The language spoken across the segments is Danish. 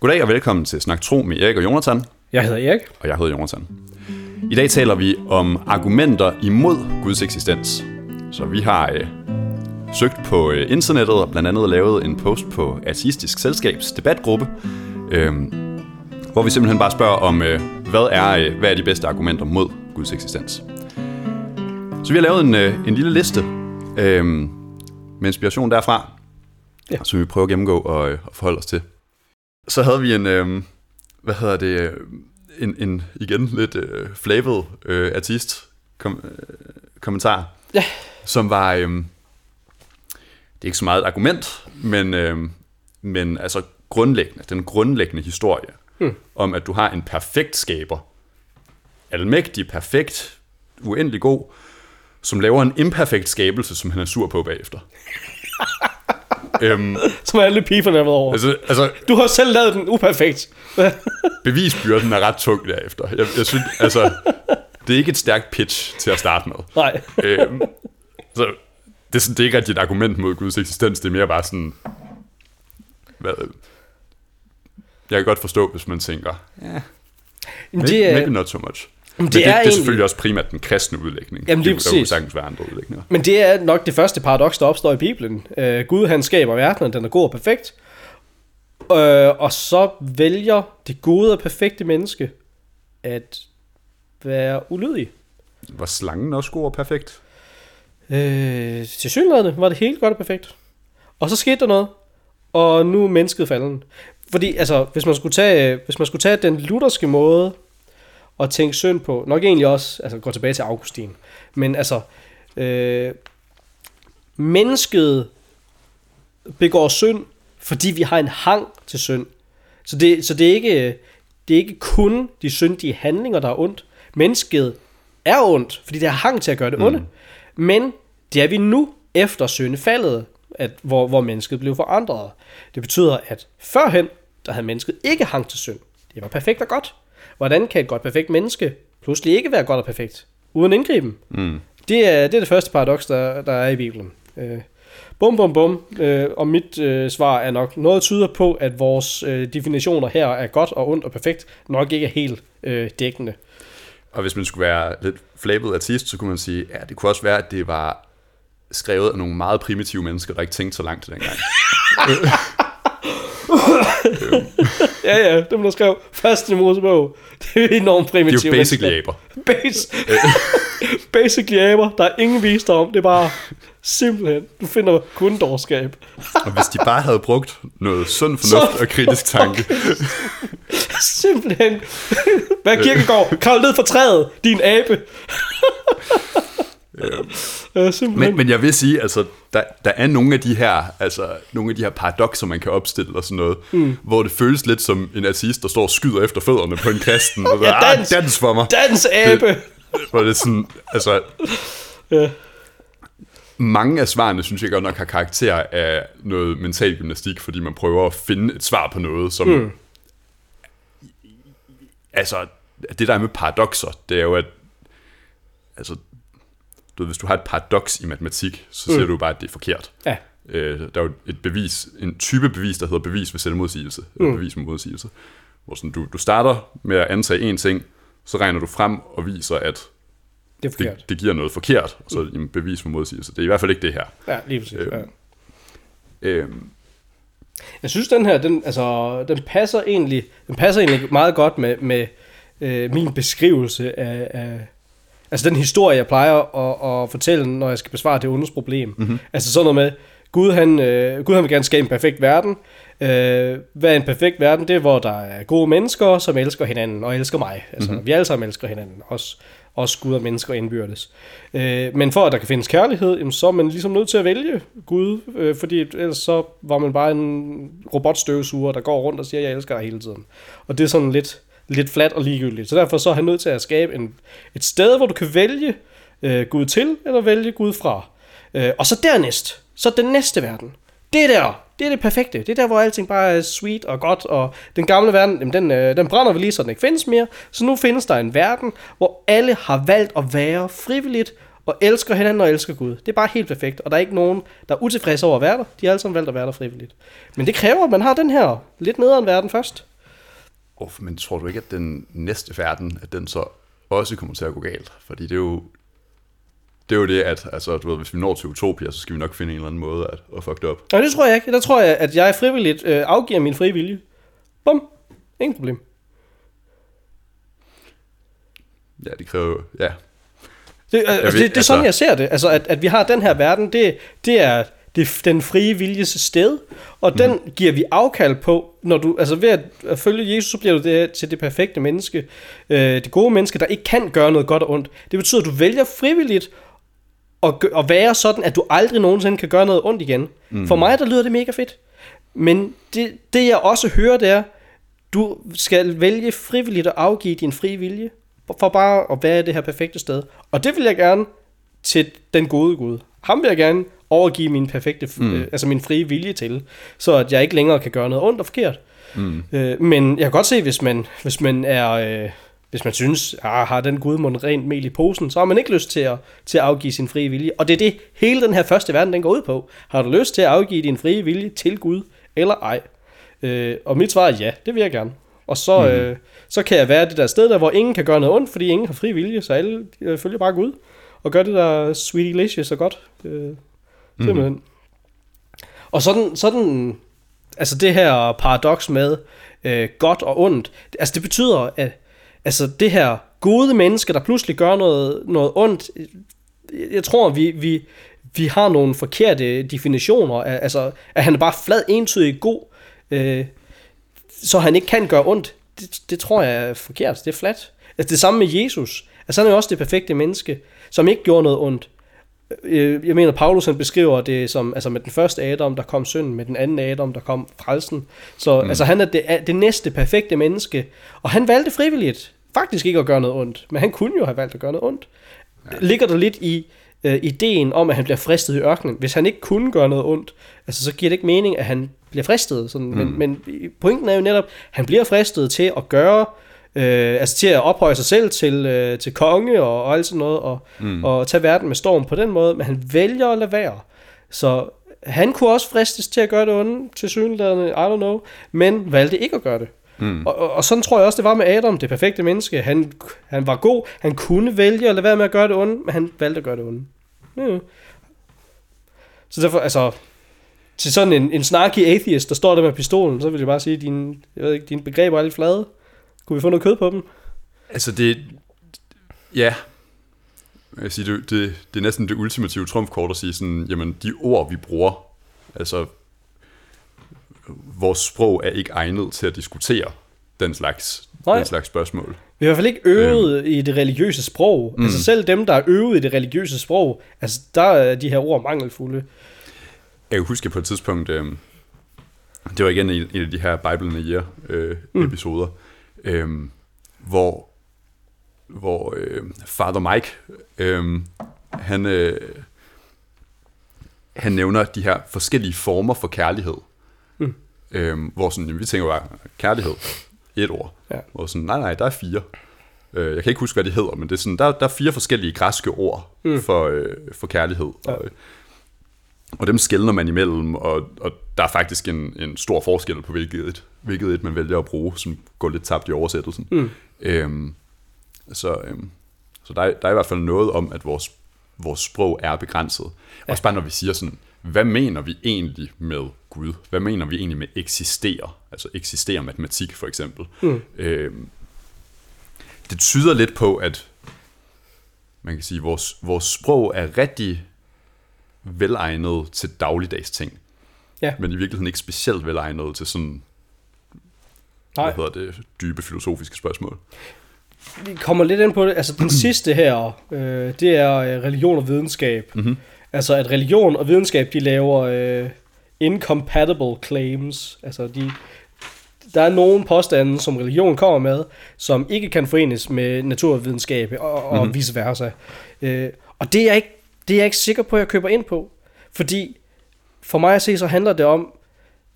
Goddag og velkommen til Snak Tro med Erik og Jonathan. Jeg hedder Erik. Og jeg hedder Jonathan. I dag taler vi om argumenter imod Guds eksistens. Så vi har øh, søgt på øh, internettet og blandt andet lavet en post på Atheistisk Selskabs debatgruppe, øh, hvor vi simpelthen bare spørger om, øh, hvad, er, øh, hvad er de bedste argumenter mod Guds eksistens. Så vi har lavet en, øh, en lille liste øh, med inspiration derfra, ja. som vi prøver at gennemgå og, øh, og forholde os til. Så havde vi en, øh, hvad hedder det, en, en igen lidt øh, flavet øh, artist kom, øh, kommentar, Ja. som var, øh, det er ikke så meget et argument, men, øh, men altså grundlæggende, den grundlæggende historie hmm. om, at du har en perfekt skaber, almægtig, perfekt, uendelig god, som laver en imperfekt skabelse, som han er sur på bagefter. Øhm, Som alle piferne har været over. altså, altså, Du har selv lavet den uperfekt. bevisbyrden er ret tung derefter. Jeg, jeg synes, altså, det er ikke et stærkt pitch til at starte med. Nej. øhm, så det, er sådan, det er ikke rigtig et argument mod Guds eksistens, det er mere bare sådan, hvad, jeg kan godt forstå, hvis man tænker, Jamen, maybe, det er, maybe not so much. Men det det, det, er det er egentlig- selvfølgelig også primært den kristne udlægning. Jamen, det, der kunne præcis. sagtens være andre udlægninger. men det er nok det første paradoks, der opstår i Bibelen. Uh, Gud han skaber verden, den er god og perfekt. Uh, og så vælger det gode og perfekte menneske at være ulydig. Var slangen også god og perfekt? Øh, til synligheden var det helt godt og perfekt. Og så skete der noget, og nu er mennesket falden. Fordi, altså, hvis man skulle tage, hvis man skulle tage den lutherske måde at tænke synd på, nok egentlig også, altså gå tilbage til Augustin, men altså, øh, mennesket begår synd, fordi vi har en hang til synd. Så det, så det, er, ikke, det er ikke kun de syndige handlinger, der er ondt. Mennesket er ondt, fordi det har hang til at gøre det onde. Mm. Men det er vi nu efter syndefaldet, at, hvor, hvor mennesket blev forandret. Det betyder, at førhen, der havde mennesket ikke hang til synd. Det var perfekt og godt. Hvordan kan et godt perfekt menneske pludselig ikke være godt og perfekt, uden indgriben? Mm. Det er, det er det første paradoks, der, der er i Bibelen. Øh, bum, bum, bum. Øh, og mit øh, svar er nok, noget tyder på, at vores øh, definitioner her er godt og ondt og perfekt, nok ikke er helt øh, dækkende. Og hvis man skulle være lidt flabet artist, så kunne man sige, ja, det kunne også være, at det var skrevet af nogle meget primitive mennesker, der ikke tænkte så langt dengang. Ja, ja, det man skrev først i Mosebog. Det er enormt primitivt. er jo basically aber. Bas- basically aber. Der er ingen visdom. Det er bare simpelthen, du finder kun dårskab. Og hvis de bare havde brugt noget sund fornuft og kritisk tanke, Simpelthen. Hvad kirkegård? Kravl ned fra træet, din abe. Ja. Men, men jeg vil sige, altså, der, der er nogle af de her, altså, nogle af de her paradokser, man kan opstille og sådan noget, mm. hvor det føles lidt som en artist, der står og skyder efter fødderne på en kristen. Og så, Ja, ja, dans. dans. dans for mig. Dans, abe. Det, hvor det er sådan, altså, Ja. mange af svarene, synes jeg godt nok har karakter af noget mental gymnastik, fordi man prøver at finde et svar på noget, som... Mm. Altså, det der er med paradokser, det er jo, at... Altså, du ved, hvis du har et paradoks i matematik, så siger mm. du bare, at det er forkert. Ja. Øh, der er jo et bevis, en type bevis, der hedder bevis ved selvmodsigelse, mm. eller bevis med modsigelse, hvor sådan, du, du starter med at antage en ting, så regner du frem og viser, at Det er forkert. det, det giver noget forkert, og så mm. bevis med modsigelse. Det er i hvert fald ikke det her. Ja, lige præcis. Øh. Ja. Øhm, Jeg synes, den her, den, altså, den passer egentlig, den passer egentlig meget godt med, med øh, min beskrivelse af, af, altså den historie, jeg plejer at, at fortælle, når jeg skal besvare det ondes problem. Mm-hmm. Altså sådan noget med, Gud han, øh, Gud han vil gerne skabe en perfekt verden. Øh, hvad er en perfekt verden? Det er, hvor der er gode mennesker, som elsker hinanden og elsker mig. Altså, mm-hmm. vi alle sammen elsker hinanden. Også, også Gud og mennesker indbyrdes. Øh, men for at der kan findes kærlighed, jamen, så er man ligesom nødt til at vælge Gud, øh, fordi ellers så var man bare en robotstøvsuger, der går rundt og siger, jeg elsker dig hele tiden. Og det er sådan lidt, lidt flat og ligegyldigt. Så derfor så er han nødt til at skabe en, et sted, hvor du kan vælge øh, Gud til, eller vælge Gud fra. Øh, og så dernæst, så den næste verden. Det der, det er det perfekte. Det er der, hvor alting bare er sweet og godt, og den gamle verden, jamen, den, øh, den brænder vi lige, så den ikke findes mere. Så nu findes der en verden, hvor alle har valgt at være frivilligt, og elsker hinanden og elsker Gud. Det er bare helt perfekt, og der er ikke nogen, der er utilfredse over at være der. De har alle sammen valgt at være der frivilligt. Men det kræver, at man har den her lidt nederen verden først. Oh, men tror du ikke, at den næste verden, at den så også kommer til at gå galt? Fordi det er jo det er jo det, at altså, du ved, hvis vi når til Utopia, så skal vi nok finde en eller anden måde at, at fuck det op. Nej, det tror jeg ikke. Der tror jeg, at jeg frivilligt øh, afgiver min frie vilje. Bum. Ingen problem. Ja, det kræver jo, ja. Det, altså, ved- det, det er altså- sådan, jeg ser det. Altså, at, at vi har den her verden, det, det er det den frie viljes sted, og Mhm. den mm. giver vi afkald på, når du, altså ved at, følge Jesus, så bliver du det, til det perfekte menneske, øh, det gode menneske, der ikke kan gøre noget godt og ondt. Det betyder, at du vælger frivilligt at, at være sådan, at du aldrig nogensinde kan gøre noget ondt igen. Mm. For mig, der lyder det mega fedt. Men det, det jeg også hører, det er, du skal vælge frivilligt at afgive din frie vilje, for bare at være i det her perfekte sted. Og det vil jeg gerne til den gode Gud. Ham vil jeg gerne overgive min perfekte, mm. øh, altså min frie vilje til, så at jeg ikke længere kan gøre noget ondt og forkert. Mm. Øh, men jeg kan godt se, hvis man, hvis man er... Øh, hvis man synes, ah, har den gudmund rent mel i posen, så har man ikke lyst til at, til at afgive sin frie vilje. Og det er det, hele den her første verden, den går ud på. Har du lyst til at afgive din frie vilje til Gud, eller ej? Øh, og mit svar er ja, det vil jeg gerne. Og så, mm. øh, så kan jeg være det der sted, der hvor ingen kan gøre noget ondt, fordi ingen har fri vilje, så alle øh, følger bare Gud, og gør det der sweet delicious og godt. Øh, Mm-hmm. simpelthen. Mm. Og sådan, sådan, altså det her paradoks med øh, godt og ondt, altså det betyder, at altså det her gode menneske, der pludselig gør noget, noget ondt, øh, jeg tror, vi, vi, vi har nogle forkerte definitioner, af- altså at han er bare flad entydig god, øh, så han ikke kan gøre ondt, det, det tror jeg er forkert, det er flat. Altså det samme med Jesus, altså han er jo også det perfekte menneske, som ikke gjorde noget ondt. Øh, Jeg mener, Paulus han beskriver det som, altså med den første Adam, der kom synden, med den anden Adam, der kom frelsen. Så mm. altså han er det, det næste perfekte menneske, og han valgte frivilligt faktisk ikke at gøre noget ondt, men han kunne jo have valgt at gøre noget ondt. Ja. Ligger der lidt i øh, ideen om, at han bliver fristet i ørkenen. Hvis han ikke kunne gøre noget ondt, altså så giver det ikke mening, at han bliver fristet. Sådan. Mm. Men, men pointen er jo netop, at han bliver fristet til at gøre, øh, altså til at ophøje sig selv til, øh, til konge og, og alt sådan noget, og, mm. og tage verden med storm på den måde, men han vælger at lade være. Så han kunne også fristes til at gøre det onde, til synligheden, I don't know, men valgte ikke at gøre det. Mm. Og, og, og sådan tror jeg også, det var med Adam, det perfekte menneske. Han, han var god, han kunne vælge at lade være med at gøre det onde, men han valgte at gøre det onde. Ja. Så derfor, altså, til sådan en, en snarky atheist, der står der med pistolen, så vil jeg bare sige, dine, jeg ved ikke, dine begreber er lidt flade. Kunne vi få noget kød på dem? Altså det, ja, jeg vil sige, det, det, det er næsten det ultimative trumfkort at sige sådan, jamen de ord vi bruger, altså vores sprog er ikke egnet til at diskutere den slags, Nej. den slags spørgsmål. Vi har i hvert fald ikke øvet i det religiøse sprog. Mm. Altså selv dem, der er øvet i det religiøse sprog, altså der er de her ord mangelfulde. Jeg kan huske på et tidspunkt, øh, det var igen en, en af de her Bibelen a Year øh, mm. episoder, øh, hvor, hvor øh, Father Mike, øh, han, øh, han nævner de her forskellige former for kærlighed. Mm. Øh, hvor sådan, jamen, vi tænker bare, kærlighed, et ord. Ja. Hvor sådan, nej, nej, der er fire. Øh, jeg kan ikke huske, hvad de hedder, men det er sådan, der, der er fire forskellige græske ord mm. for, øh, for kærlighed. Ja. Og, øh, og dem skældner man imellem, og, og der er faktisk en, en stor forskel på, hvilket et, hvilket et man vælger at bruge, som går lidt tabt i oversættelsen. Mm. Øhm, så øhm, så der, er, der er i hvert fald noget om, at vores, vores sprog er begrænset. Ja. Også bare når vi siger sådan, hvad mener vi egentlig med Gud? Hvad mener vi egentlig med eksistere? Altså eksistere matematik for eksempel. Mm. Øhm, det tyder lidt på, at man kan sige, vores, vores sprog er rigtig velegnet til dagligdags ting. Ja. Men i virkeligheden ikke specielt velegnet til sådan, Nej. hvad hedder det, dybe filosofiske spørgsmål. Vi kommer lidt ind på det. Altså den sidste her, øh, det er øh, religion og videnskab. Mm-hmm. Altså at religion og videnskab, de laver øh, incompatible claims. Altså de, der er nogle påstande, som religion kommer med, som ikke kan forenes med naturvidenskab og, og mm-hmm. vice versa. Øh, og det er, ikke, det er jeg ikke sikker på, at jeg køber ind på. Fordi for mig at se, så handler det om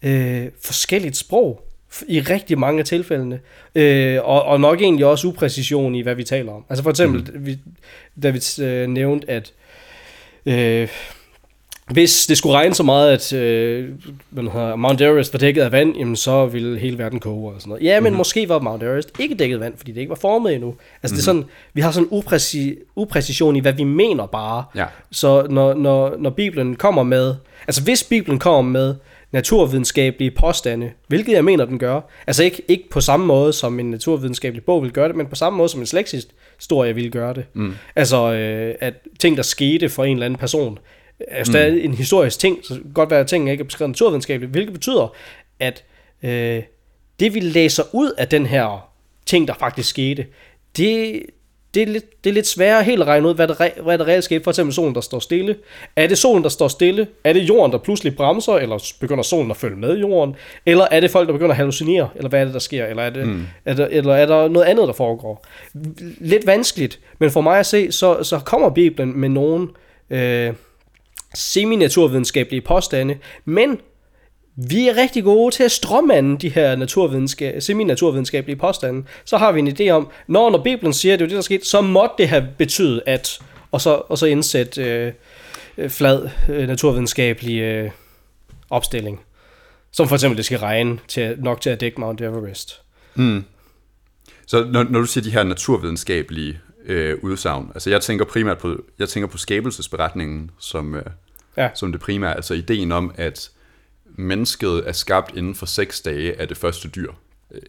øh, forskelligt sprog i rigtig mange af tilfældene. Øh, og, og nok egentlig også upræcision i, hvad vi taler om. Altså for eksempel, mm. vi, da vi øh, nævnte, at, øh, hvis det skulle regne så meget, at øh, man har, Mount Everest var dækket af vand, jamen så ville hele verden koge og sådan noget. Ja, men mm-hmm. måske var Mount Everest ikke dækket af vand, fordi det ikke var formet endnu. Altså mm-hmm. det er sådan, vi har sådan en upræci- upræcision i, hvad vi mener bare. Ja. Så når, når, når Bibelen kommer med, altså hvis Bibelen kommer med naturvidenskabelige påstande, hvilket jeg mener, den gør, altså ikke, ikke på samme måde, som en naturvidenskabelig bog vil gøre det, men på samme måde, som en slægtshistorie vil gøre det. Mm. Altså, øh, at ting, der skete for en eller anden person, er jo stadig mm. en historisk ting, så det kan godt være, at tingene ikke er beskrevet naturvidenskabeligt, hvilket betyder, at øh, det vi læser ud af den her ting, der faktisk skete, det, det, er lidt, det er lidt sværere helt at regne ud, hvad der, re, hvad der reelt skete. For eksempel solen, der står stille. Er det solen, der står stille? Er det jorden, der pludselig bremser, eller begynder solen at følge med jorden? Eller er det folk, der begynder at hallucinere? Eller hvad er det, der sker? Eller er, det, mm. er, der, eller er der noget andet, der foregår? Lidt vanskeligt, men for mig at se, så, så kommer Bibelen med nogle... Øh, semi-naturvidenskabelige påstande, men vi er rigtig gode til at strømmande de her naturvidenska- semi-naturvidenskabelige påstande. Så har vi en idé om, når, når Bibelen siger, at det er det, der skete, så måtte det have betydet at, og så, og så indsætte øh, øh, flad øh, naturvidenskabelig øh, opstilling. Som for eksempel, det skal regne til, nok til at dække Mount Everest. Mm. Så når, når du siger de her naturvidenskabelige øh, udsagn, altså jeg tænker primært på, jeg tænker på skabelsesberetningen som, øh, ja. som det primære, altså ideen om, at mennesket er skabt inden for seks dage af det første dyr. Øh,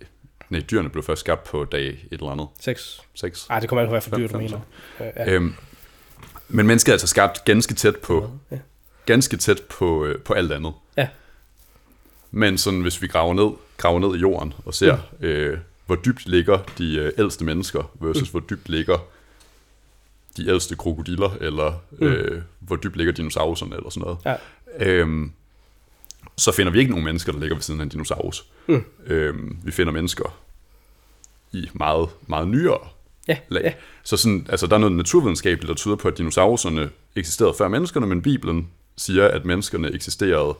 nej, dyrene blev først skabt på dag et eller andet. Seks. Seks. Ej, det kommer an på, hvad for dyr du mener. Ja. Øhm, men mennesket er altså skabt ganske tæt på, ja. ganske tæt på, øh, på alt andet. Ja. Men sådan, hvis vi graver ned, graver ned i jorden og ser, mm. øh, hvor dybt ligger de øh, ældste mennesker versus mm. hvor dybt ligger de ældste krokodiller, eller mm. øh, hvor dybt ligger dinosaurerne, eller sådan noget. Ja. Øhm, så finder vi ikke nogen mennesker, der ligger ved siden af en dinosaurus. Mm. Øhm, vi finder mennesker i meget, meget nyere ja, lag. Ja. Så sådan, altså, der er noget naturvidenskabeligt, der tyder på, at dinosaurerne eksisterede før menneskerne, men Bibelen siger, at menneskerne eksisterede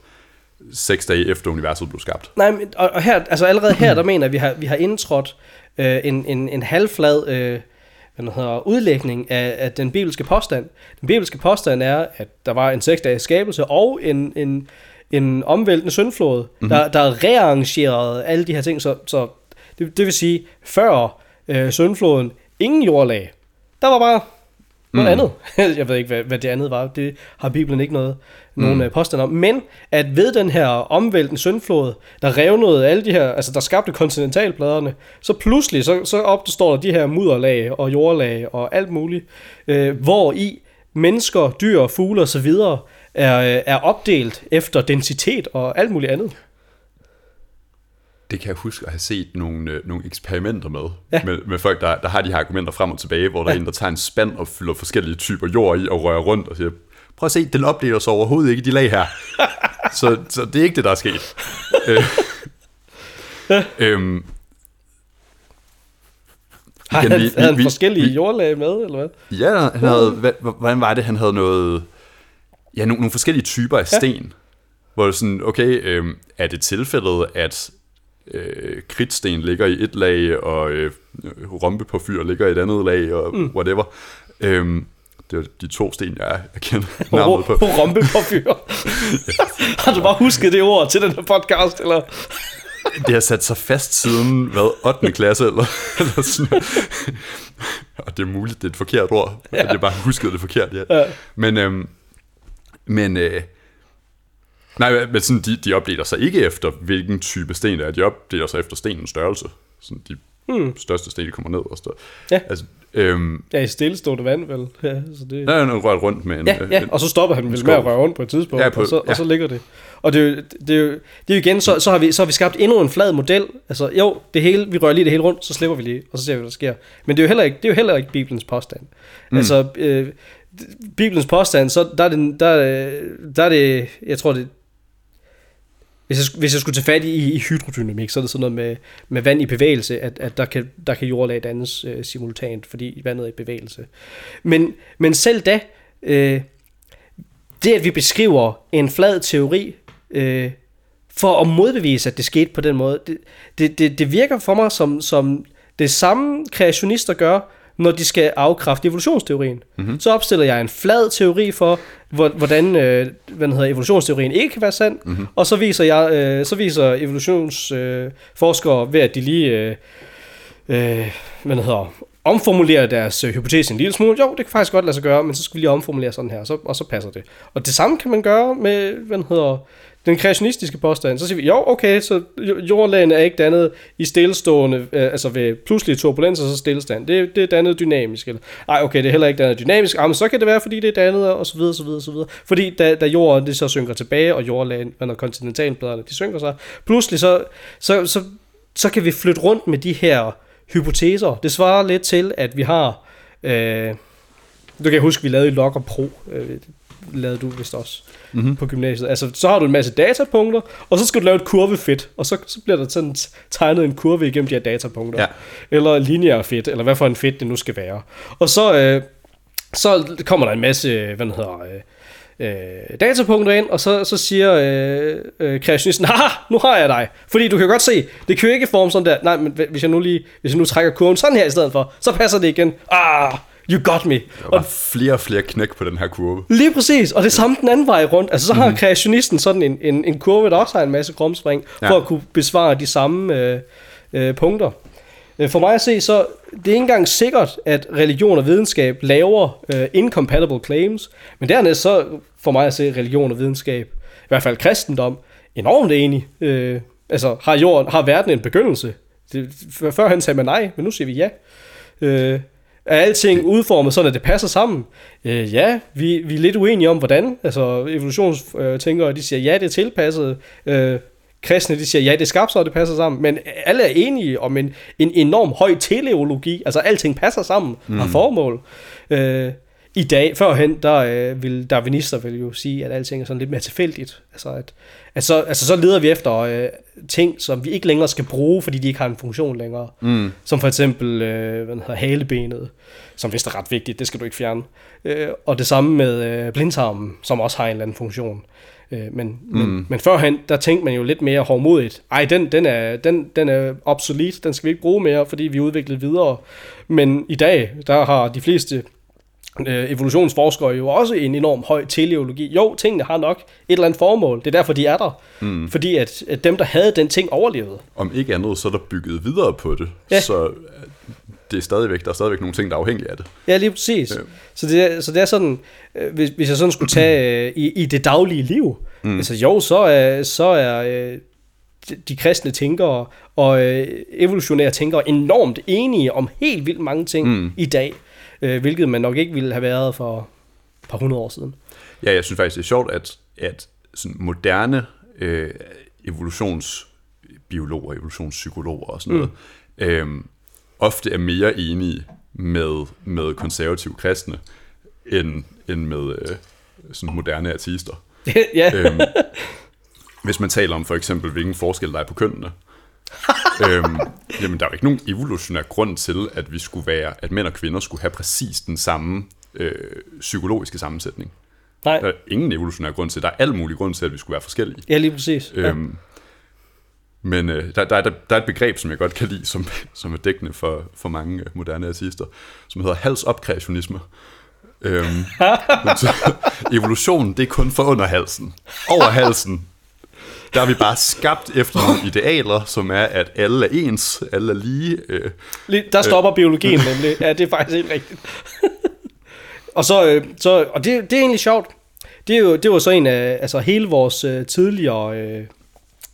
seks dage efter universet blev skabt. Nej, men, og, og her, altså allerede her, der mener at vi har, vi har indtrådt øh, en, en, en halvflad øh, hvad hedder, udlægning af, af den bibelske påstand. Den bibelske påstand er, at der var en seks dages skabelse og en, en, en omvæltende syndflod, mm-hmm. der, der rearrangerede alle de her ting. Så, så det, det vil sige, før øh, syndfloden, ingen jordlag. Der var bare noget mm. andet. Jeg ved ikke, hvad, hvad det andet var. Det har Bibelen ikke noget, nogen mm. Øh, påstand om. Men at ved den her omvæltende syndflod, der revnede alle de her, altså der skabte kontinentalpladerne, så pludselig så, så opstår der de her mudderlag og jordlag og alt muligt, øh, hvor i mennesker, dyr, fugle og så videre er, øh, er opdelt efter densitet og alt muligt andet det kan jeg huske at have set nogle, øh, nogle eksperimenter med, ja. med, med folk, der, der har de her argumenter frem og tilbage, hvor der ja. er en, der tager en spand og fylder forskellige typer jord i og rører rundt og siger, prøv at se, den opdeler sig overhovedet ikke i de lag her. så, så det er ikke det, der er sket. øh, øhm, har han, vi, havde vi, forskellige vi, jordlag med, eller hvad? Ja, han havde, hvad, hvordan var det, han havde noget, ja, nogle, nogle forskellige typer af sten, ja. hvor det sådan, okay, øhm, er det tilfældet, at øh, kridtsten ligger i et lag, og øh, rompe på fyr ligger i et andet lag, og mm. whatever. Øhm, det er de to sten, jeg, jeg kender navnet på. Rompe på fyr. har du bare husket det ord til den her podcast, eller? det har sat sig fast siden, hvad, 8. klasse, eller, eller sådan Og det er muligt, det er et forkert ord, ja. at jeg bare husket det forkert, ja. ja. Men, øhm, men øh, Nej, men sådan, de, de opdeler sig ikke efter, hvilken type sten det er. De opdeler sig efter stenens størrelse. Sådan, de hmm. største sten, de kommer ned og står. Ja. Altså, øhm, ja, i stillestående vand, vel? Ja, så det... Ja, han rørt rundt med en... Ja, ja, og så stopper han vel med at røre rundt på et tidspunkt, ja, på, og, så, ja. og så ligger det. Og det er jo, det er jo, det er jo igen, så, så, har vi, så har vi skabt endnu en flad model. Altså, jo, det hele, vi rører lige det hele rundt, så slipper vi lige, og så ser vi, hvad der sker. Men det er jo heller ikke, det er jo heller ikke Bibelens påstand. Mm. Altså, øh, Bibelens påstand, så der er det, der, der er det, jeg tror det, hvis jeg, hvis jeg skulle tage fat i, i hydrodynamik, så er det sådan noget med, med vand i bevægelse, at, at der, kan, der kan jordlag dannes øh, simultant, fordi vandet er i bevægelse. Men, men selv da, øh, det at vi beskriver en flad teori, øh, for at modbevise, at det skete på den måde, det, det, det, det virker for mig som, som det samme kreationister gør, når de skal afkræfte evolutionsteorien. Mm-hmm. Så opstiller jeg en flad teori for, hvor- hvordan øh, hvad hedder, evolutionsteorien ikke kan være sand, mm-hmm. og så viser, jeg, øh, så viser evolutionsforskere øh, ved, at de lige øh, øh, hvad hedder, omformulere deres øh, hypotese en lille smule. Jo, det kan faktisk godt lade sig gøre, men så skal vi lige omformulere sådan her, så, og så passer det. Og det samme kan man gøre med, hvad hedder, den kreationistiske påstand. Så siger vi, jo, okay, så jordlagene er ikke dannet i stillestående, øh, altså ved pludselige turbulenser, så stillestand. Det, det er dannet dynamisk. Eller, ej, okay, det er heller ikke dannet dynamisk. Ah, men så kan det være, fordi det er dannet, og så videre, så videre, så videre. Fordi da, da jorden det så synker tilbage, og jordlagen, når kontinentalpladerne, de synker sig, pludselig så, så, så, så kan vi flytte rundt med de her hypoteser. Det svarer lidt til, at vi har... Øh, du kan huske, vi lavede i Log og Pro. Øh, lavede du vist også mm-hmm. på gymnasiet. Altså, så har du en masse datapunkter, og så skal du lave et kurvefit, og så, så bliver der sådan tegnet en kurve igennem de her datapunkter. Ja. Eller lineær fit, eller hvad for en fit det nu skal være. Og så, øh, så kommer der en masse, hvad den hedder, øh, øh, datapunkter ind, og så, så siger øh, øh, kreationisten, haha, nu har jeg dig. Fordi du kan godt se, det kan jo ikke forme sådan der. Nej, men hvis jeg nu lige, hvis jeg nu trækker kurven sådan her i stedet for, så passer det igen. Ah, you got me. Der var flere og flere knæk på den her kurve. Lige præcis, og det samme den anden vej rundt. Altså så har mm. kreationisten sådan en, en, en kurve, der også har en masse krumspring, ja. Ja. for at kunne besvare de samme øh, øh, punkter. Øh, For mig at se, så det er ikke engang sikkert, at religion og videnskab laver øh, incompatible claims, men dernæst så for mig at se religion og videnskab, i hvert fald kristendom, enormt enig. Øh, altså har, jorden, har verden en begyndelse? Det, førhen sagde man nej, men nu siger vi ja. Øh, er alting udformet sådan, at det passer sammen? Øh, ja, vi, vi er lidt uenige om, hvordan. Altså, evolutionstænkere, de siger, ja, det er tilpasset. Øh, kristne, de siger, ja, det er skabt, så det passer sammen. Men alle er enige om en, en enorm høj teleologi. Altså, alting passer sammen mm. har formål. Øh, I dag, førhen, der øh, vil darwinister vil jo sige, at alting er sådan lidt mere tilfældigt. Altså, at, at så, altså, så leder vi efter øh, ting, som vi ikke længere skal bruge, fordi de ikke har en funktion længere. Mm. Som for eksempel øh, hvad hedder, halebenet, som vist er ret vigtigt, det skal du ikke fjerne. Øh, og det samme med øh, blindtarmen, som også har en eller anden funktion. Øh, men, mm. men, men førhen, der tænkte man jo lidt mere hårdmodigt. Ej, den, den, er, den, den er obsolet, den skal vi ikke bruge mere, fordi vi er udviklet videre. Men i dag, der har de fleste øh, evolutionsforskere jo også en enorm høj teleologi. Jo, tingene har nok et eller andet formål. Det er derfor, de er der. Mm. Fordi at, at dem, der havde den ting, overlevede. Om ikke andet, så er der bygget videre på det. Ja. Så øh, det er stadigvæk, der er stadigvæk nogle ting, der er afhængige af det. Ja, lige præcis. Ja. Så, det er, så det er sådan, øh, hvis, hvis jeg sådan skulle tage øh, i, i det daglige liv, mm. altså jo, så er, så er øh, de, de kristne tænkere og øh, evolutionære tænkere enormt enige om helt vildt mange ting mm. i dag, øh, hvilket man nok ikke ville have været for et par hundrede år siden. Ja, jeg synes faktisk, det er sjovt, at, at sådan moderne øh, evolutionsbiologer, evolutionspsykologer og sådan noget, øh, ofte er mere enige med, med konservative kristne, end, end med øh, sådan moderne ateister. ja, Øhm, hvis man taler om for eksempel, hvilken forskel der er på kønnene. Øhm, jamen, der er jo ikke nogen evolutionær grund til, at vi skulle være, at mænd og kvinder skulle have præcis den samme øh, psykologiske sammensætning. nej, Der er ingen evolutionær grund til. Der er al mulig grund til, at vi skulle være forskellige. ja, lige præcis. Ja. Øhm, men øh, der, der, er, der, der er et begreb, som jeg godt kan lide, som, som er dækkende for, for mange øh, moderne ateister, som hedder hals-op-kreationisme. Øhm, evolution, det er kun for under halsen. Over halsen, der er vi bare skabt efter nogle idealer, som er, at alle er ens, alle er lige. Øh, Der stopper biologien nemlig. Ja, det er faktisk helt rigtigt. og så, øh, så og det, det er egentlig sjovt. Det, er jo, det var så en af altså hele vores øh, tidligere øh,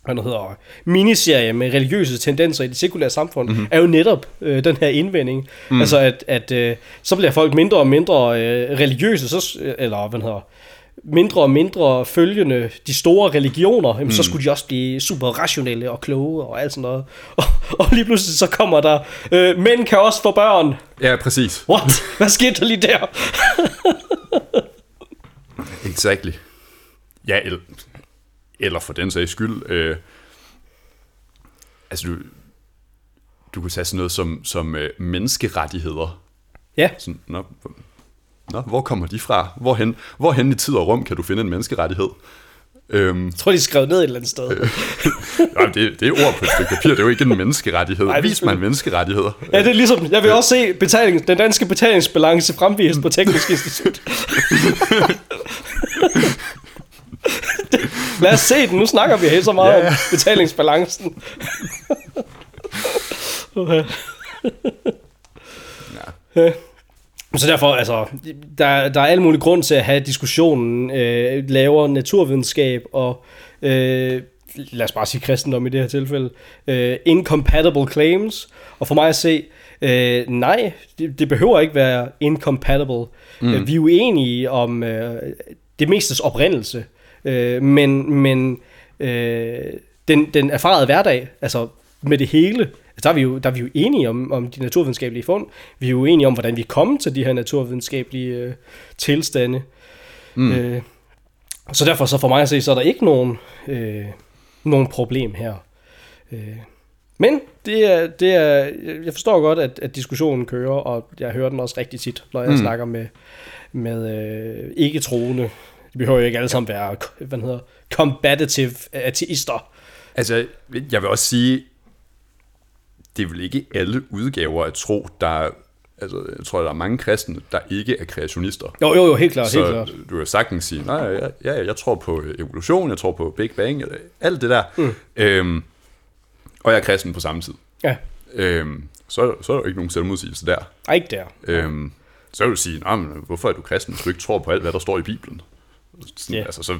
hvad det hedder, miniserie med religiøse tendenser i det sekulære samfund, mm-hmm. er jo netop øh, den her indvending. Mm. Altså at, at øh, så bliver folk mindre og mindre øh, religiøse, så, eller hvad hedder, mindre og mindre følgende de store religioner, jamen, mm. så skulle de også blive super rationelle og kloge og alt sådan noget. Og, og lige pludselig så kommer der, øh, mænd kan også få børn. ja, præcis. What? Hvad skete der lige der? Exactly. Ja, eller, eller for den sags skyld, øh, altså du, du kan tage sådan noget som, som øh, menneskerettigheder. Ja, Sådan, nå, nå, hvor kommer de fra? Hvorhen, hvorhen i tid og rum kan du finde en menneskerettighed? Øhm, Jeg tror, de skrev ned et eller andet sted. nej, det, det er ord på et stykke papir, det er jo ikke en menneskerettighed. Nej, Vis mig en menneskerettighed. Ja, det er ligesom, jeg vil også se betaling, den danske betalingsbalance fremvist på Teknisk Institut. Lad os se den, nu snakker vi helt så meget ja. om betalingsbalancen. okay. ja. Så derfor, altså, der, der er alle mulige grund til at have diskussionen, øh, lavere naturvidenskab og, øh, lad os bare sige kristendom i det her tilfælde, øh, incompatible claims. Og for mig at se, øh, nej, det, det behøver ikke være incompatible. Mm. Vi er uenige om øh, det mestes oprindelse, øh, men, men øh, den, den erfarede hverdag, altså med det hele, der er vi jo, der er vi jo enige om, om de naturvidenskabelige fund. Vi er jo enige om, hvordan vi kommer til de her naturvidenskabelige øh, tilstande. Mm. Øh, så derfor, så for mig at se, så er der ikke nogen, øh, nogen problem her. Øh, men det er, det er, jeg forstår godt, at, at diskussionen kører, og jeg hører den også rigtig tit, når jeg mm. snakker med, med øh, ikke-troende. De behøver jo ikke alle sammen være hvad hedder, combative ateister. Altså, jeg vil også sige, det er vel ikke alle udgaver af tro, der... Altså, jeg tror, der er mange kristne, der ikke er kreationister. Jo, jo, jo, helt klart, helt Så klart. du kan sagtens sige, nej, ja, ja, jeg tror på evolution, jeg tror på Big Bang, eller alt det der. Mm. Øhm, og jeg er kristen på samme tid. Ja, Øhm, så, så er der jo ikke nogen selvmodsigelse der. Ej, ikke der. Øhm, så vil du sige, "Nå, men hvorfor er du kristen, hvis du ikke tror på alt, hvad der står i Bibelen? Sådan, Ja. altså, så,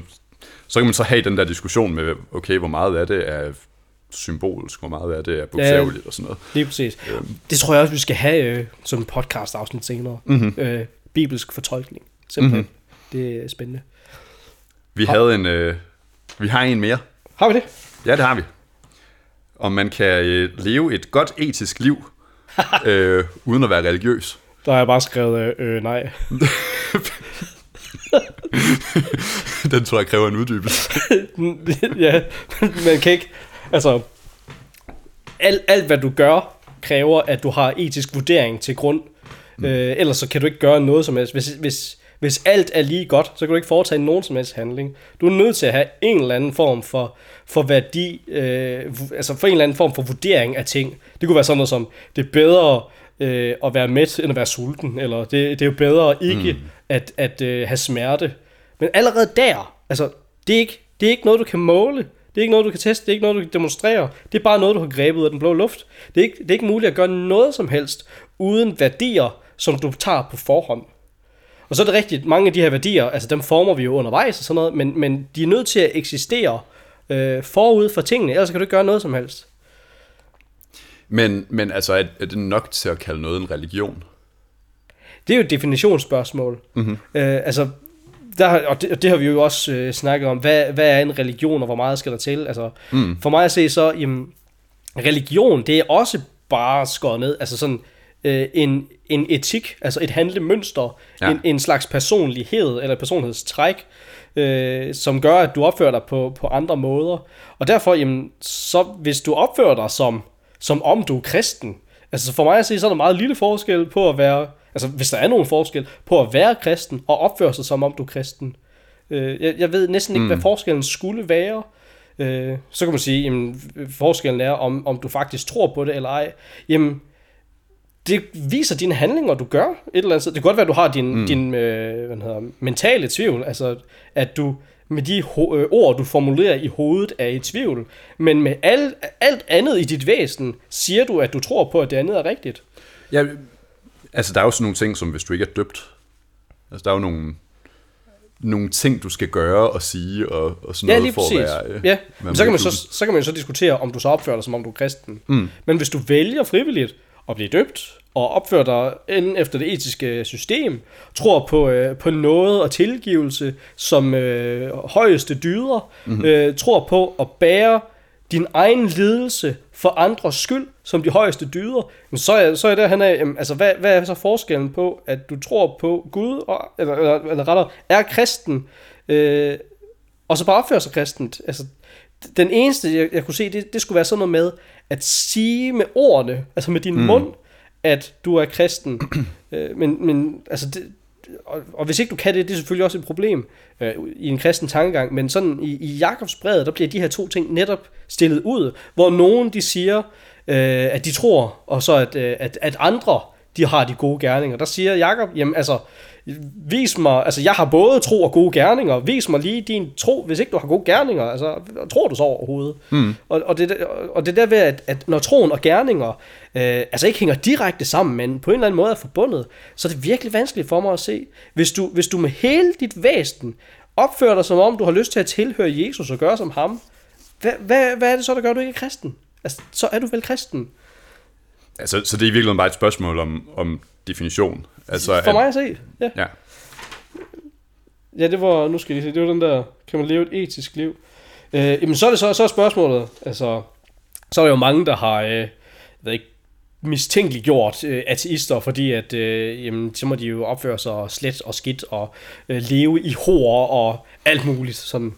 så kan man så have den der diskussion med, okay, hvor meget af det er symbolsk, hvor meget af det er bogstaveligt og sådan noget. Lige præcis. Det tror jeg også, vi skal have øh, som en podcast afsnit senere. Mm-hmm. Øh, bibelsk fortolkning. Simpelthen. Mm-hmm. Det er spændende. Vi havde en, øh, vi har en mere. Har vi det? Ja, det har vi. Om man kan øh, leve et godt etisk liv, øh, uden at være religiøs. Der har jeg bare skrevet øh, øh, nej. Den tror jeg kræver en uddybelse. ja, man kan ikke... Altså, alt, alt hvad du gør, kræver, at du har etisk vurdering til grund. Mm. Øh, ellers så kan du ikke gøre noget som helst. Hvis, hvis, hvis alt er lige godt, så kan du ikke foretage nogen som helst handling. Du er nødt til at have en eller anden form for, for værdi, øh, altså for en eller anden form for vurdering af ting. Det kunne være sådan noget som, det er bedre øh, at være mæt, end at være sulten, eller det, det er jo bedre ikke mm. at, at øh, have smerte. Men allerede der, altså, det er, ikke, det er ikke noget, du kan måle. Det er ikke noget, du kan teste. Det er ikke noget, du kan demonstrere. Det er bare noget, du har grebet ud af den blå luft. Det er ikke, det er ikke muligt at gøre noget som helst uden værdier, som du tager på forhånd. Og så er det rigtigt, mange af de her værdier, altså dem former vi jo undervejs og sådan noget, men, men de er nødt til at eksistere øh, forud for tingene, ellers kan du ikke gøre noget som helst. Men, men altså, er, er det nok til at kalde noget en religion? Det er jo et definitionsspørgsmål. Mm-hmm. Øh, altså, der, og, det, og det har vi jo også øh, snakket om, hvad, hvad er en religion, og hvor meget skal der til? Altså, mm. For mig at se så, jamen, religion, det er også bare skåret ned, altså sådan øh, en, en etik, altså et handlemønster, ja. en, en slags personlighed, eller personlighedstræk, øh, som gør, at du opfører dig på, på andre måder. Og derfor, jamen, så hvis du opfører dig som, som om du er kristen, altså for mig at se, så er der meget lille forskel på at være, altså hvis der er nogen forskel, på at være kristen og opføre sig som om du er kristen. Øh, jeg, jeg ved næsten ikke, mm. hvad forskellen skulle være. Øh, så kan man sige, jamen, forskellen er, om, om du faktisk tror på det eller ej. Jamen, det viser dine handlinger, du gør et eller andet sted. Det kan godt være, at du har din, mm. din øh, hvad hedder, mentale tvivl, altså at du med de ho- øh, ord, du formulerer i hovedet, er i tvivl. Men med al, alt andet i dit væsen, siger du, at du tror på, at det andet er rigtigt. Ja, altså, der er jo sådan nogle ting, som hvis du ikke er døbt. Altså, der er jo nogle, nogle ting, du skal gøre og sige og, og sådan Ja, noget lige for præcis. at være... øh, ja. Men så, kan man så, så kan man jo så diskutere, om du så opfører dig, som om du er kristen. Mm. Men hvis du vælger frivilligt at blive døbt, og opfører dig inden efter det etiske system, tror på, øh, på noget og tilgivelse som øh, højeste dyder, mm-hmm. øh, tror på at bære din egen lidelse for andres skyld som de højeste dyder, men så er, så er det, han er, jamen, altså hvad, hvad er så forskellen på, at du tror på Gud, og, eller, eller, eller rettere, er kristen, øh, og så bare opføre sig kristent. Altså, den eneste, jeg, jeg kunne se, det, det skulle være sådan noget med, at sige med ordene, altså med din mm. mund, at du er kristen. øh, men, men altså, det, og, og hvis ikke du kan det, det er selvfølgelig også et problem øh, i en kristen tankegang, men sådan i, i Jakobs brevet, der bliver de her to ting netop stillet ud, hvor nogen de siger, øh, at de tror, og så at, øh, at, at andre, de har de gode gerninger. Der siger Jakob, jamen altså, vis mig, altså jeg har både tro og gode gerninger, vis mig lige din tro, hvis ikke du har gode gerninger, altså tror du så overhovedet? Mm. Og, og, det, og det der ved, at, at når troen og gerninger, øh, altså ikke hænger direkte sammen, men på en eller anden måde er forbundet, så er det virkelig vanskeligt for mig at se, hvis du, hvis du med hele dit væsen opfører dig som om, du har lyst til at tilhøre Jesus og gøre som ham, hvad, hvad, hvad er det så, der gør, at du ikke er kristen? Altså, så er du vel kristen? Altså, så det er i virkeligheden bare et spørgsmål om, om definition. Altså, For mig at se, ja. Ja. Ja, det var, nu skal jeg lige se, det var den der, kan man leve et etisk liv? Øh, jamen, så er det så, så er spørgsmålet, altså, så er der jo mange, der har, øh, jeg ved ikke, mistænkeligt gjort øh, ateister, fordi at, øh, jamen, så må de jo opføre sig slet og skidt og øh, leve i hår og alt muligt sådan.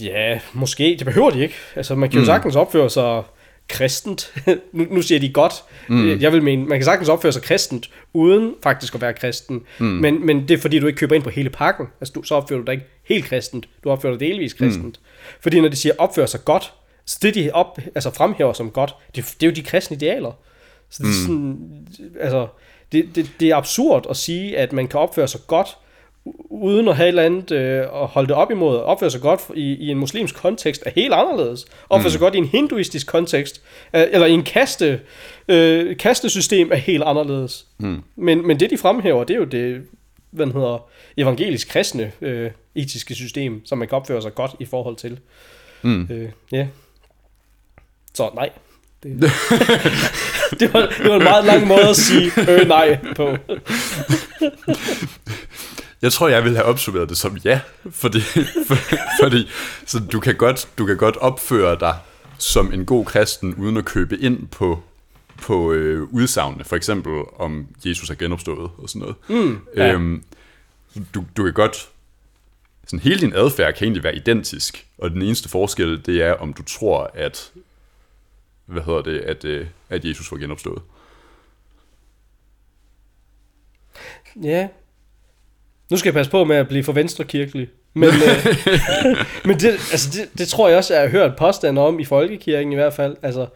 Ja, måske, det behøver de ikke. Altså, man kan jo Mm. sagtens opføre sig kristent. nu, nu siger de godt. Mm. Jeg vil mene, man kan sagtens opføre sig kristent, uden faktisk at være kristen. Mm. Men, men det er fordi, du ikke køber ind på hele pakken. Altså, du, så opfører du dig ikke helt kristent. Du opfører dig delvis kristent. Mm. Fordi når de siger opføre sig godt, så det de op, altså fremhæver som godt, det, det er jo de kristne idealer. Så det, er sådan, altså, det, det, det er absurd at sige, at man kan opføre sig godt, uden at have et eller andet øh, at holde det op imod. Opføre sig godt i, i en muslimsk kontekst er helt anderledes. Opføre sig godt i en hinduistisk kontekst, øh, eller i en kaste, øh, kastesystem er helt anderledes. Mm. Men, men det, de fremhæver, det er jo det, hvad hedder, evangelisk kristne øh, etiske system, som man kan opføre sig godt i forhold til. Mm. Øh, ja. Så nej. Det, det, var, det var en meget lang måde at sige øh nej på. Jeg tror, jeg vil have opsummeret det som ja, fordi, for, fordi så du, kan godt, du kan godt opføre dig som en god kristen, uden at købe ind på, på øh, udsagnene, for eksempel om Jesus er genopstået og sådan noget. Mm, ja. øhm, du, du kan godt, sådan hele din adfærd kan egentlig være identisk, og den eneste forskel, det er, om du tror, at, hvad hedder det, at, øh, at Jesus var genopstået. Ja. Nu skal jeg passe på med at blive for venstrekirkelig. Men, øh, men det, altså det, det tror jeg også, jeg har hørt påstande om i folkekirken i hvert fald. Altså,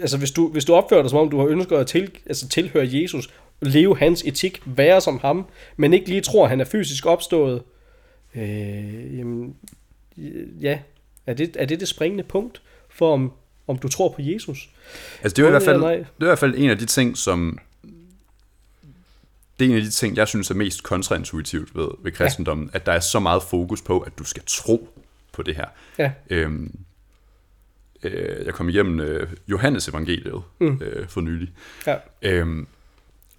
altså hvis, du, hvis du opfører dig som om, du har ønsket at til, altså tilhøre Jesus, leve hans etik, være som ham, men ikke lige tror, at han er fysisk opstået, øh, jamen, ja, er det, er det det springende punkt for, om, om du tror på Jesus? Altså det er i hvert fald, det er i hvert fald en af de ting, som det er en af de ting, jeg synes er mest kontraintuitivt ved, ved kristendommen, ja. at der er så meget fokus på, at du skal tro på det her. Ja, Øhm, øh, jeg kom igennem øh, Johannes evangeliet mm. øh, for nylig. ja. Øhm,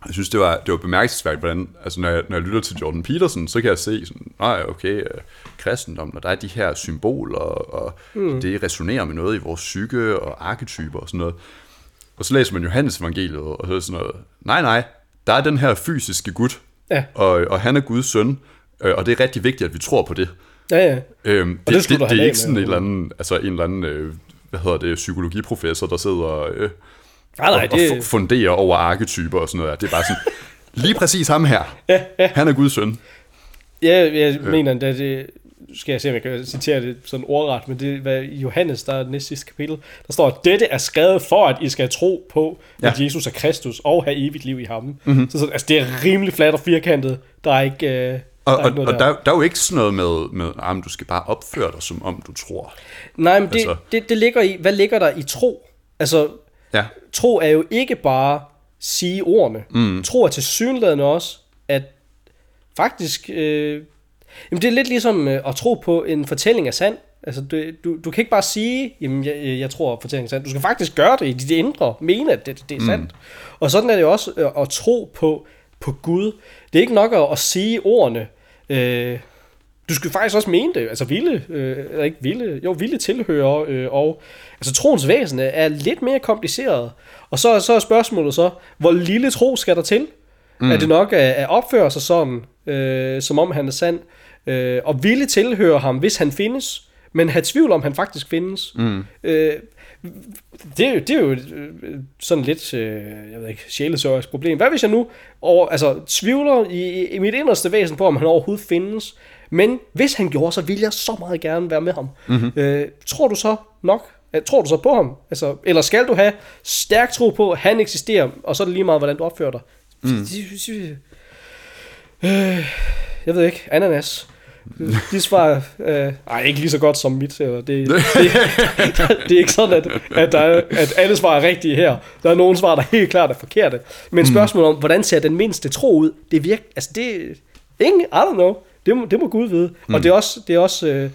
jeg synes, det var, det var bemærkelsesværdigt, hvordan, altså når jeg, når jeg lytter til Jordan Peterson, så kan jeg se sådan, nej, okay, øh, kristendom, når der er de her symboler, og mm. det resonerer med noget i vores psyke og arketyper og sådan noget. Og så læser man Johannes evangeliet, og så er sådan noget, nej, nej, der er den her fysiske Gud, Ja. og, og han er Guds søn, øh, og det er rigtig vigtigt, at vi tror på det. Ja, ja. Øhm, det, det det, det, det er ikke sådan med. en eller anden, altså en eller anden, øh, hvad hedder det, psykologiprofessor, der sidder øh, Nej, nej, og, og det, fu- funderer over arketyper og sådan noget. Det er bare sådan, lige præcis ham her, han er Guds søn. Ja, jeg mener, at det, skal jeg se, om jeg kan citere det sådan ordret, men det er i Johannes, der er det næste sidste kapitel, der står, at dette er skrevet for, at I skal tro på, Ja. at Jesus er Kristus, og have evigt liv i ham. Mm-hmm. Så, så altså, det er rimelig fladt og firkantet. Der er ikke, øh, Og, der er og, ikke og der, der er jo ikke sådan noget med, med men du skal bare opføre dig, som om du tror. Nej, men det, altså- det, det ligger i, hvad ligger der i tro? Altså, Ja, tro er jo ikke bare sige ordene. Mm. Tro er til synligheden også, at faktisk... Øh, jamen det er lidt ligesom øh, at tro på en fortælling er sand. Altså, du, du, du kan ikke bare sige, jamen jeg, jeg tror, at fortællingen er sand. Du skal faktisk gøre det i dit indre, mene, at det, det er sandt. Og sådan er det også øh, at tro på, på Gud. Det er ikke nok at, at sige ordene. Øh, du skal faktisk også mene det, altså ville, øh, eller ikke ville, jo ville tilhøre, øh, og altså troens væsen er lidt mere kompliceret. Og så, så er spørgsmålet så, hvor lille tro skal der til? Mm. Er det nok at, at opføre sig sådan, øh, som om han er sand, øh, og ville tilhøre ham, hvis han findes, men have tvivl om, han faktisk findes. Mm. Øh, det, er jo, det er jo øh, sådan lidt, øh, jeg ved ikke, sjælesørgs problem. Hvad hvis jeg nu over, altså, tvivler i, i mit inderste væsen på, om han overhovedet findes, men hvis han gjorde, så ville jeg så meget gerne være med ham. Mm-hmm. Øh, tror du så nok, tror du så på ham? Altså, eller skal du have stærk tro på, at han eksisterer, og så er det lige meget, hvordan du opfører dig? Mm. Øh, jeg ved ikke, ananas. De svar øh, ej, ikke lige så godt som mit. Eller det, det, det, er ikke sådan, at, at, der er, at alle svar er rigtige her. Der er nogle svar, der helt klart er forkerte. Men mm. spørgsmålet om, hvordan ser den mindste tro ud, det virker, altså det, ingen, I don't know. Det må, det må Gud vide. Mm. Og det er også, det er også øh,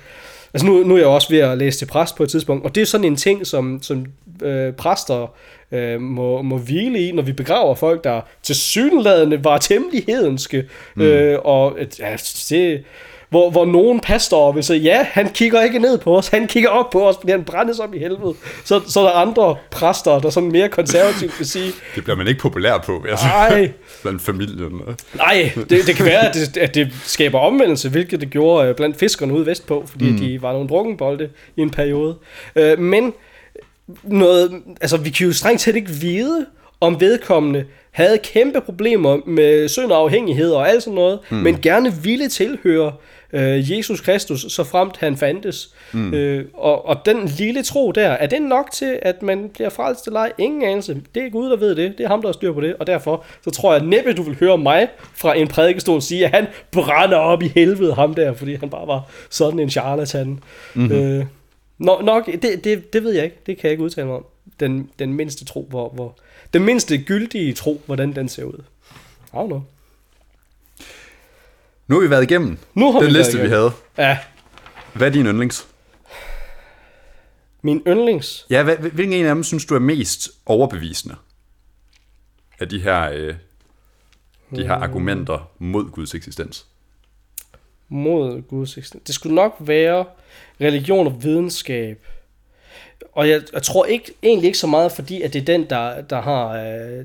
altså nu, nu er jeg også ved at læse til præst på et tidspunkt, og det er sådan en ting, som, som øh, præster øh, må, må hvile i, når vi begraver folk, der til synlædende var temmelig hedenske. Mm. Øh, og ja, det, hvor, hvor nogen pastorer vil sige, ja, han kigger ikke ned på os, han kigger op på os, fordi han brændes op i helvede. Så, så er der andre præster, der sådan mere konservativt vil sige... Det bliver man ikke populær på, jeg Nej. Blandt familien. Nej, det, det kan være, at det, at det skaber omvendelse, hvilket det gjorde øh, blandt fiskerne ude vestpå, fordi mm. de var nogle drukkenbolde i en periode. Øh, men noget, altså vi kan jo strengt set ikke vide, om vedkommende havde kæmpe problemer med synd og afhængighed og alt sådan noget, mm. men gerne ville tilhøre øh, Jesus Kristus, så fremt han fandtes. Mm. Øh, og, og den lille tro der, er det nok til, at man bliver frelst eller ej? Ingen anelse. Det er Gud, der ved det. Det er ham, der har styr på det. Og derfor så tror jeg næppe, du vil høre mig fra en prædikestol sige, at han brænder op i helvede ham der, fordi han bare var sådan en charlatan. Mm-hmm. Øh, nok, nok det, det, det ved jeg ikke. Det kan jeg ikke udtale mig om. Den, den mindste tro, hvor, hvor, den mindste gyldige tro, hvordan den ser ud. I don't know. Nu har vi været igennem nu har den vi liste, vi havde. Ja. Hvad er din yndlings? Min yndlings? Ja, hvad, hvilken en af dem synes du er mest overbevisende? Af de her, øh, de her argumenter mod Guds eksistens. Mod Guds eksistens. Det skulle nok være religion og videnskab. Og jeg, jeg tror ikke, egentlig ikke så meget, fordi at det er den, der, der har øh,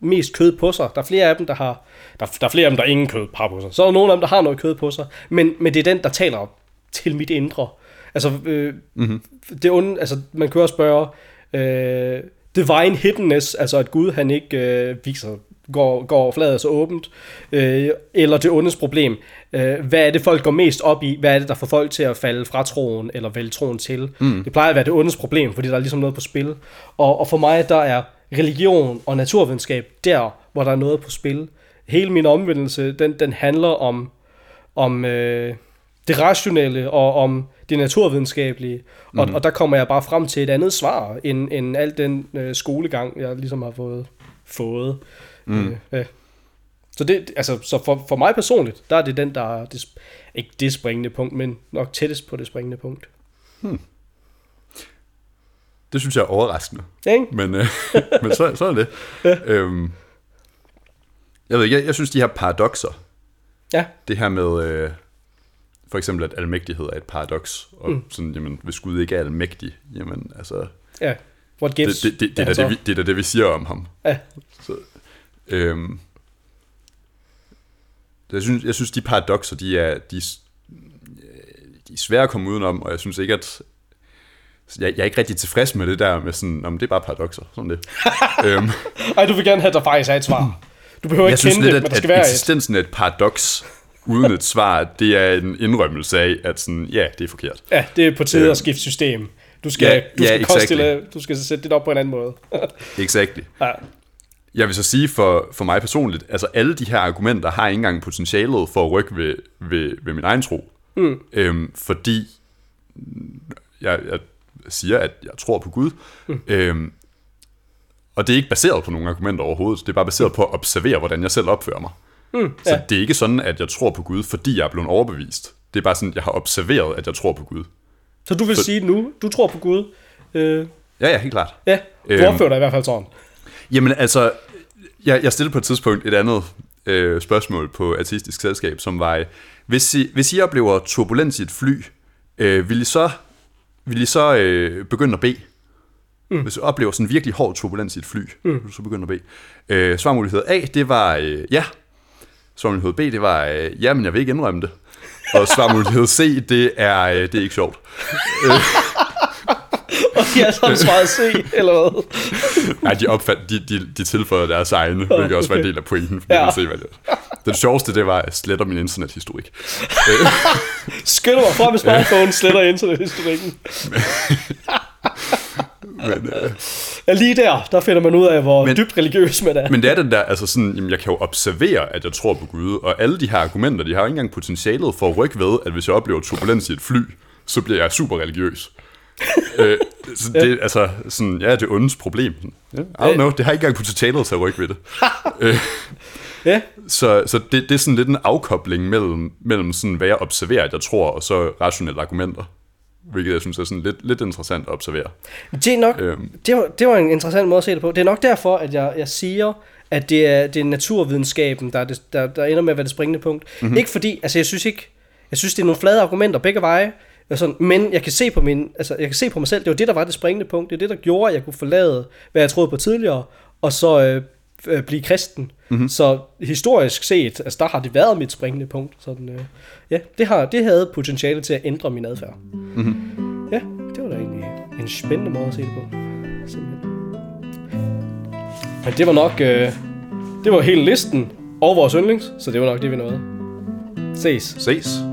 mest kød på sig. Der er flere af dem, der har... Der, der er flere af dem, der ingen kød har på sig. Så er der nogle af dem, der har noget kød på sig. Men, men det er den, der taler til mit indre. Altså, øh, mm-hmm. det onde, altså man kan også spørge... Øh, divine hiddenness, altså at Gud han ikke øh, viser går, går fladet så åbent, øh, eller det ondes problem. Øh, hvad er det, folk går mest op i? Hvad er det, der får folk til at falde fra troen, eller vælge troen til? Mm. Det plejer at være det ondes problem, fordi der er ligesom noget på spil. Og, og for mig, der er religion og naturvidenskab der, hvor der er noget på spil. Hele min omvendelse, den, den handler om, om øh, det rationelle og om det naturvidenskabelige. Og, mm. og der kommer jeg bare frem til et andet svar, end, end al den øh, skolegang, jeg ligesom har fået. fået. Mm. Øh, ja. Så, det, altså, så for, for mig personligt, der er det den, der er det, ikke det springende punkt, men nok tættest på det springende punkt. Hmm. Det synes jeg er overraskende. Ja, ikke? Men, øh, men så, så er det. Ja. Øhm, jeg ved ikke, jeg, jeg synes de her paradoxer, ja. det her med, øh, for eksempel at almægtighed er et paradoks, og mm. sådan, jamen, hvis Gud ikke er almægtig, jamen altså... Ja, what gives? Det, det, det, det, er, det, vi, det er det, vi siger om ham. Ja. Så, øhm, jeg synes, jeg synes, de paradoxer, de er, de, de er svære at komme udenom, og jeg synes ikke, at jeg, jeg er ikke rigtig tilfreds med det der med sådan, om det er bare paradoxer, sådan det. øhm, Ej, du vil gerne have, at der faktisk er et svar. Du behøver ikke kende lidt, det, men der skal at være eksistensen af et paradoks uden et svar, det er en indrømmelse af, at sådan, ja, det er forkert. Ja, det er på tide øhm, at skifte system. Du skal, ja, du, skal ja, exactly. du skal sætte det op på en anden måde. exactly. Ja. Jeg vil så sige for, for mig personligt, altså alle de her argumenter har ikke engang potentialet for at rykke ved, ved, ved min egen tro. Mm. Øhm, fordi jeg, jeg siger, at jeg tror på Gud. Mm. Øhm, og det er ikke baseret på nogle argumenter overhovedet. Det er bare baseret på at observere, hvordan jeg selv opfører mig. Mm, ja. Så det er ikke sådan, at jeg tror på Gud, fordi jeg er blevet overbevist. Det er bare sådan, at jeg har observeret, at jeg tror på Gud. Så du vil så, sige nu, du tror på Gud? Øh, ja, ja, helt klart. Ja, du øhm, opfører dig i hvert fald sådan. Jamen altså, jeg, jeg stillede på et tidspunkt et andet øh, spørgsmål på Artistisk Selskab, som var, hvis I, hvis I oplever turbulens i et fly, øh, vil I så, vil I så øh, begynde at bede? Mm. Hvis du oplever sådan virkelig hård turbulens i et fly, mm. vil du så begynde at bede? Øh, svarmulighed A, det var øh, ja. Svarmulighed B, det var øh, ja, men jeg vil ikke indrømme det. Og svarmulighed C, det er, øh, det er ikke sjovt. Og de sådan svaret C, eller hvad? Nej, de, opfat, de, de, de tilføjer deres egne, hvilket også var en del af pointen. Fordi Ja. ja. se, hvad det er. Den sjoveste, det var, at jeg sletter min internethistorik. Skynder mig frem med smartphone, sletter internethistorikken. Men, øh, Ja, lige der, der finder man ud af, hvor men, dybt religiøs man er. men det er den der, altså sådan, jamen, jeg kan jo observere, at jeg tror på Gud, og alle de her argumenter, de har jo ikke engang potentialet for at rykke ved, at hvis jeg oplever turbulens i et fly, så bliver jeg super religiøs. øh, så det, er altså, sådan, ja, det er ondes problem. Ja, I don't know, det har ikke engang potentialet til at rykke ved det. Ja, Så, så det, det er sådan lidt en afkobling mellem, mellem sådan, hvad jeg observerer, at jeg tror, og så rationelle argumenter. Hvilket jeg synes er sådan lidt, lidt interessant at observere. det er nok, Øhm. det var, det var en interessant måde at se det på. Det er nok derfor, at jeg, jeg siger, at det er, det er naturvidenskaben, der, er det, der, der ender med at være det springende punkt. Mm-hmm. Ikke fordi, altså jeg synes ikke, jeg synes det er nogle flade argumenter begge veje, sådan, men jeg kan se på min, altså jeg kan se på mig selv, det var det, der var det springende punkt, det er det, der gjorde, at jeg kunne forlade, hvad jeg troede på tidligere, og så øh, øh, blive kristen. Mm-hmm. Så historisk set, altså der har det været mit springende punkt. Sådan, øh, ja, det, har, det havde potentiale til at ændre min adfærd. Mm-hmm. Ja, det var da egentlig en spændende måde at se det på. Simpelthen. Men det var nok, øh, det var hele listen og vores yndlings, så det var nok det, vi nåede. Ses. Ses!